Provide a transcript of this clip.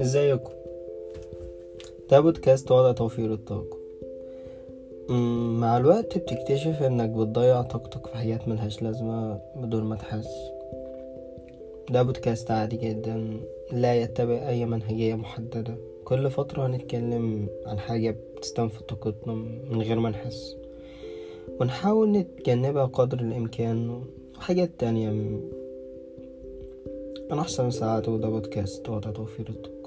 ازيكم؟ ده بودكاست وضع توفير الطاقة. مع الوقت بتكتشف انك بتضيع طاقتك في حاجات ملهاش لازمة بدون ما تحس. ده بودكاست عادي جدا لا يتبع أي منهجية محددة. كل فترة هنتكلم عن حاجة بتستنفذ طاقتنا من غير ما نحس. ونحاول نتجنبها قدر الإمكان وحاجات تانية. من أحسن ساعات وده بودكاست وضع توفير الطاقة.